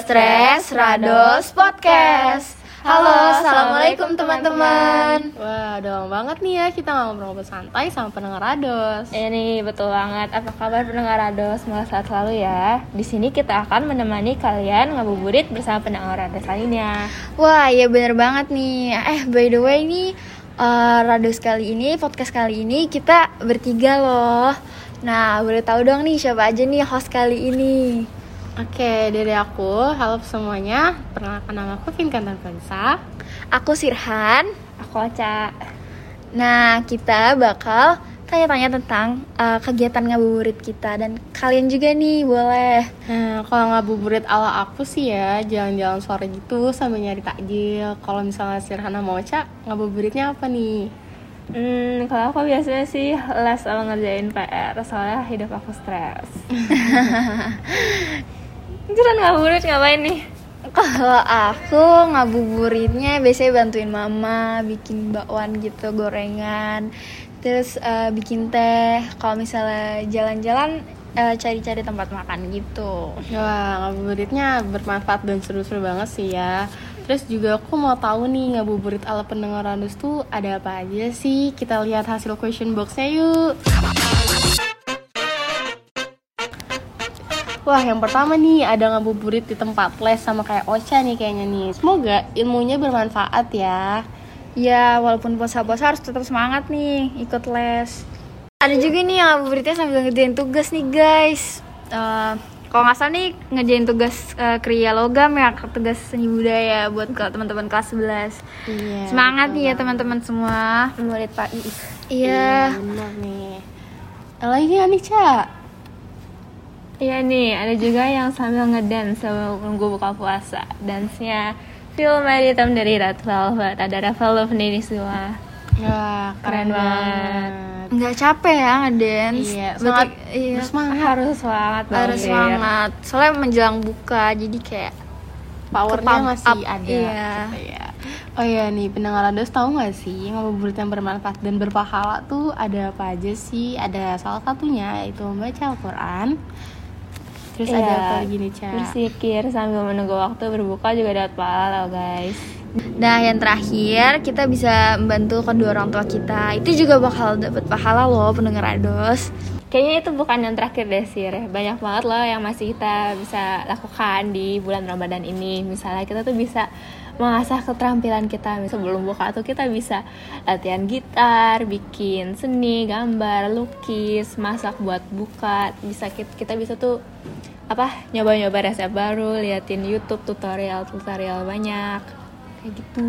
Stres Rados Podcast. Halo, assalamualaikum teman-teman. Wah, lama banget nih ya kita ngobrol-ngobrol santai sama pendengar Rados. Ini betul banget. Apa kabar pendengar Rados? Semoga sehat selalu ya. Di sini kita akan menemani kalian ngabuburit bersama pendengar Rados lainnya. Wah, ya bener banget nih. Eh, by the way nih, uh, Rados kali ini, podcast kali ini kita bertiga loh. Nah, boleh tahu dong nih siapa aja nih host kali ini? Oke, dari aku, halo semuanya. Perkenalkan nama aku Vinkan Tanfansa. Aku Sirhan. Aku Ocha. Nah, kita bakal tanya-tanya tentang uh, kegiatan ngabuburit kita dan kalian juga nih boleh. Nah, kalau ngabuburit ala aku sih ya, jalan-jalan sore gitu sambil nyari takjil. Kalau misalnya Sirhan sama Ocha, ngabuburitnya apa nih? Hmm, kalau aku biasanya sih les sama ngerjain PR, soalnya hidup aku stres. Jalan ngabuburit ngapain nih? Kalau aku ngabuburitnya biasanya bantuin mama bikin bakwan gitu gorengan, terus uh, bikin teh. Kalau misalnya jalan-jalan uh, cari-cari tempat makan gitu. Wah, ngabuburitnya bermanfaat dan seru-seru banget sih ya. Terus juga aku mau tahu nih ngabuburit ala pendengar Randus tuh ada apa aja sih? Kita lihat hasil question boxnya yuk. Wah, yang pertama nih ada ngabuburit di tempat les sama kayak Ocha nih kayaknya nih. Semoga ilmunya bermanfaat ya. Ya, walaupun puasa-puasa harus tetap semangat nih ikut les. Ada juga nih yang ngabuburitnya sambil ngerjain tugas nih guys. Uh, kalau nggak salah nih ngerjain tugas uh, kriya logam ya, tugas seni budaya buat ke teman-teman kelas 11. Iya. Semangat nih ya teman-teman semua. Murid Pak. Iya. Iya, benar nih. Lagi nih, Ca. Iya nih, ada juga yang sambil ngedance sambil nunggu buka puasa. Dance-nya Feel My Rhythm dari Red Velvet. Ada Red Velvet nih semua. Wah, Keren banget. Nggak capek ya ngedance. Iya, Berarti- semangat. iya. Semangat. Harus semangat banget. Harus semangat. Soalnya menjelang buka, jadi kayak Powernya masih up, ada. iya. gitu ya. Oh iya nih, pendengar Rados tahu nggak sih ngabuburit yang bermanfaat dan berpahala tuh ada apa aja sih? Ada salah satunya yaitu membaca Al-Quran. Terus ada Iya. apa lagi nih, Ca? Bersikir sambil menunggu waktu berbuka juga dapat pahala loh guys. Nah, yang terakhir kita bisa membantu kedua orang tua kita. Itu juga bakal dapat pahala loh pendengar Ados. Kayaknya itu bukan yang terakhir deh sih, Reh. Banyak banget loh yang masih kita bisa lakukan di bulan Ramadan ini. Misalnya kita tuh bisa mengasah keterampilan kita. Sebelum buka tuh kita bisa latihan gitar, bikin seni, gambar, lukis, masak buat buka. Bisa kita, kita bisa tuh apa nyoba-nyoba resep baru, liatin YouTube tutorial-tutorial banyak kayak gitu.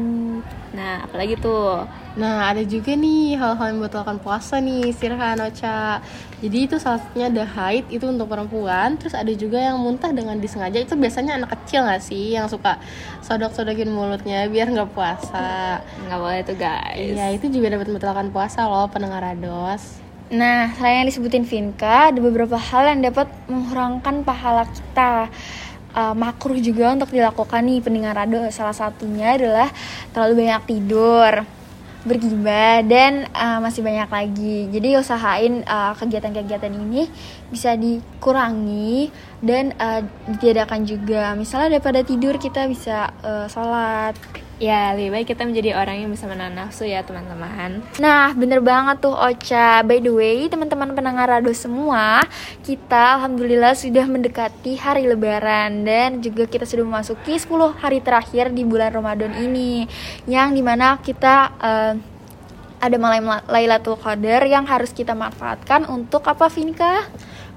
Nah, apalagi tuh Nah, ada juga nih hal-hal yang membatalkan puasa nih, Sirhan, Ocha. Jadi itu salah satunya ada haid itu untuk perempuan, terus ada juga yang muntah dengan disengaja. Itu biasanya anak kecil nggak sih yang suka sodok-sodokin mulutnya biar nggak puasa. nggak boleh tuh guys. Iya, itu juga dapat membatalkan puasa loh pendengar Rados. Nah, selain yang disebutin Vinka, ada beberapa hal yang dapat menghurangkan pahala kita. Uh, makruh juga untuk dilakukan nih pendengar Ados. Salah satunya adalah terlalu banyak tidur, bergibah, dan uh, masih banyak lagi. Jadi usahain uh, kegiatan-kegiatan ini bisa dikurangi dan uh, ditiadakan juga. Misalnya daripada tidur kita bisa uh, sholat, Ya, lebih baik kita menjadi orang yang bisa menahan nafsu ya, teman-teman. Nah, bener banget tuh Ocha. By the way, teman-teman pendengar Rado semua, kita alhamdulillah sudah mendekati hari lebaran dan juga kita sudah memasuki 10 hari terakhir di bulan Ramadan ini. Yang di mana kita eh, ada malam Lailatul Qadar yang harus kita manfaatkan untuk apa Vinka?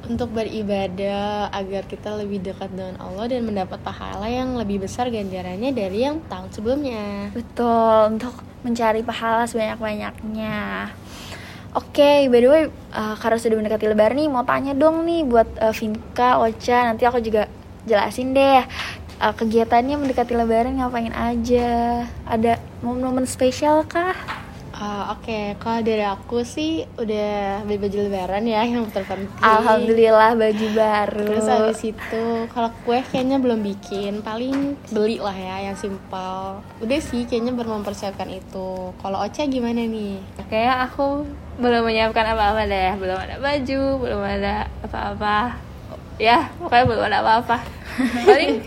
Untuk beribadah agar kita lebih dekat dengan Allah dan mendapat pahala yang lebih besar ganjarannya dari yang tahun sebelumnya. Betul, untuk mencari pahala sebanyak-banyaknya. Oke, by the way, uh, karena sudah mendekati lebaran nih, mau tanya dong nih buat uh, Vinka, Ocha, nanti aku juga jelasin deh uh, kegiatannya mendekati lebaran ngapain aja. Ada momen-momen spesial kah? Ah, Oke, kalau dari aku sih udah beli baju lebaran ya yang terpenting. Alhamdulillah baju baru. Terus habis itu kalau kue kayaknya belum bikin, paling beli lah ya yang simpel. Udah sih kayaknya baru mempersiapkan itu. Kalau Ocha gimana nih? Kayak aku belum menyiapkan apa-apa deh, belum ada baju, belum ada apa-apa. Ya, pokoknya belum ada apa-apa. Paling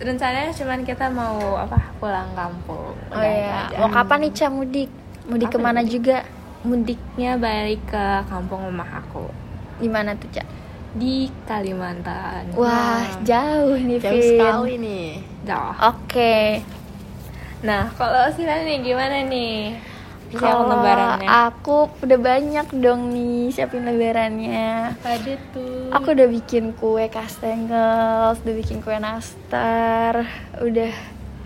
rencananya cuman kita mau apa pulang kampung Oh iya, mau kapan nih mudik? Mudik Kapan ke mana mudik? juga? mudiknya balik ke kampung rumah aku Gimana tuh Ca? di Kalimantan Wah, jauh nih jauh Vin. sekali nih jauh Oke, nah kalau Sila nih gimana nih kalau lebarannya aku udah banyak dong nih siapin lebarannya. ada tuh Aku udah bikin kue kastengel, udah bikin kue nastar, udah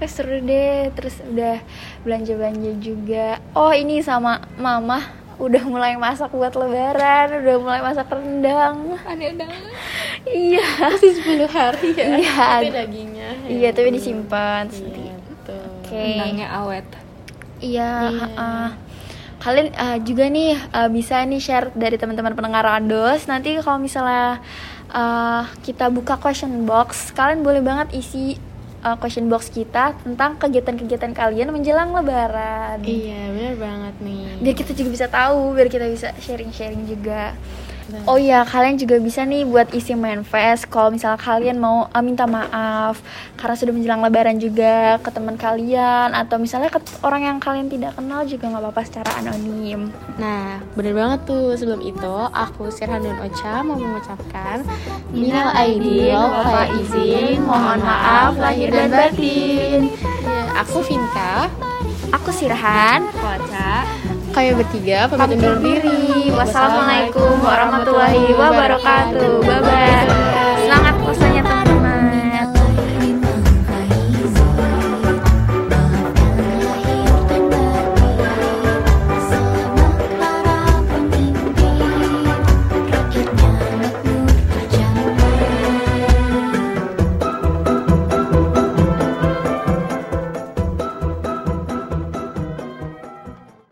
eh, seru deh. Terus udah belanja-belanja juga. Oh ini sama mama udah mulai masak buat lebaran, udah mulai masak rendang. aneh udah Iya. masih 10 hari ya Iya. tapi dagingnya Iya, ya tapi disimpan. iya betul Oke. rendangnya awet Iya. Iya. heeh. Kalian eh, juga nih eh, bisa nih share dari teman-teman pendengar Randos. Nanti kalau misalnya eh, kita buka question box, kalian boleh banget isi eh, question box kita tentang kegiatan-kegiatan kalian menjelang Lebaran. iya benar banget nih Biar kita juga bisa tahu, biar kita bisa sharing-sharing juga. Oh iya, kalian juga bisa nih buat isi manifest kalau misalnya kalian mau eh, minta maaf karena sudah menjelang lebaran juga ke teman kalian atau misalnya ke orang yang kalian tidak kenal juga nggak apa-apa secara anonim. Nah, bener banget tuh. Sebelum itu, aku Sirhan dan Ocha mau mengucapkan Minal aidin wal faizin, mohon maaf lahir dan batin. Aku Vinka, Aku Sirhan. kocak kami bertiga pamit undur diri. Wassalamualaikum warahmatullahi wabarakatuh. Bye bye.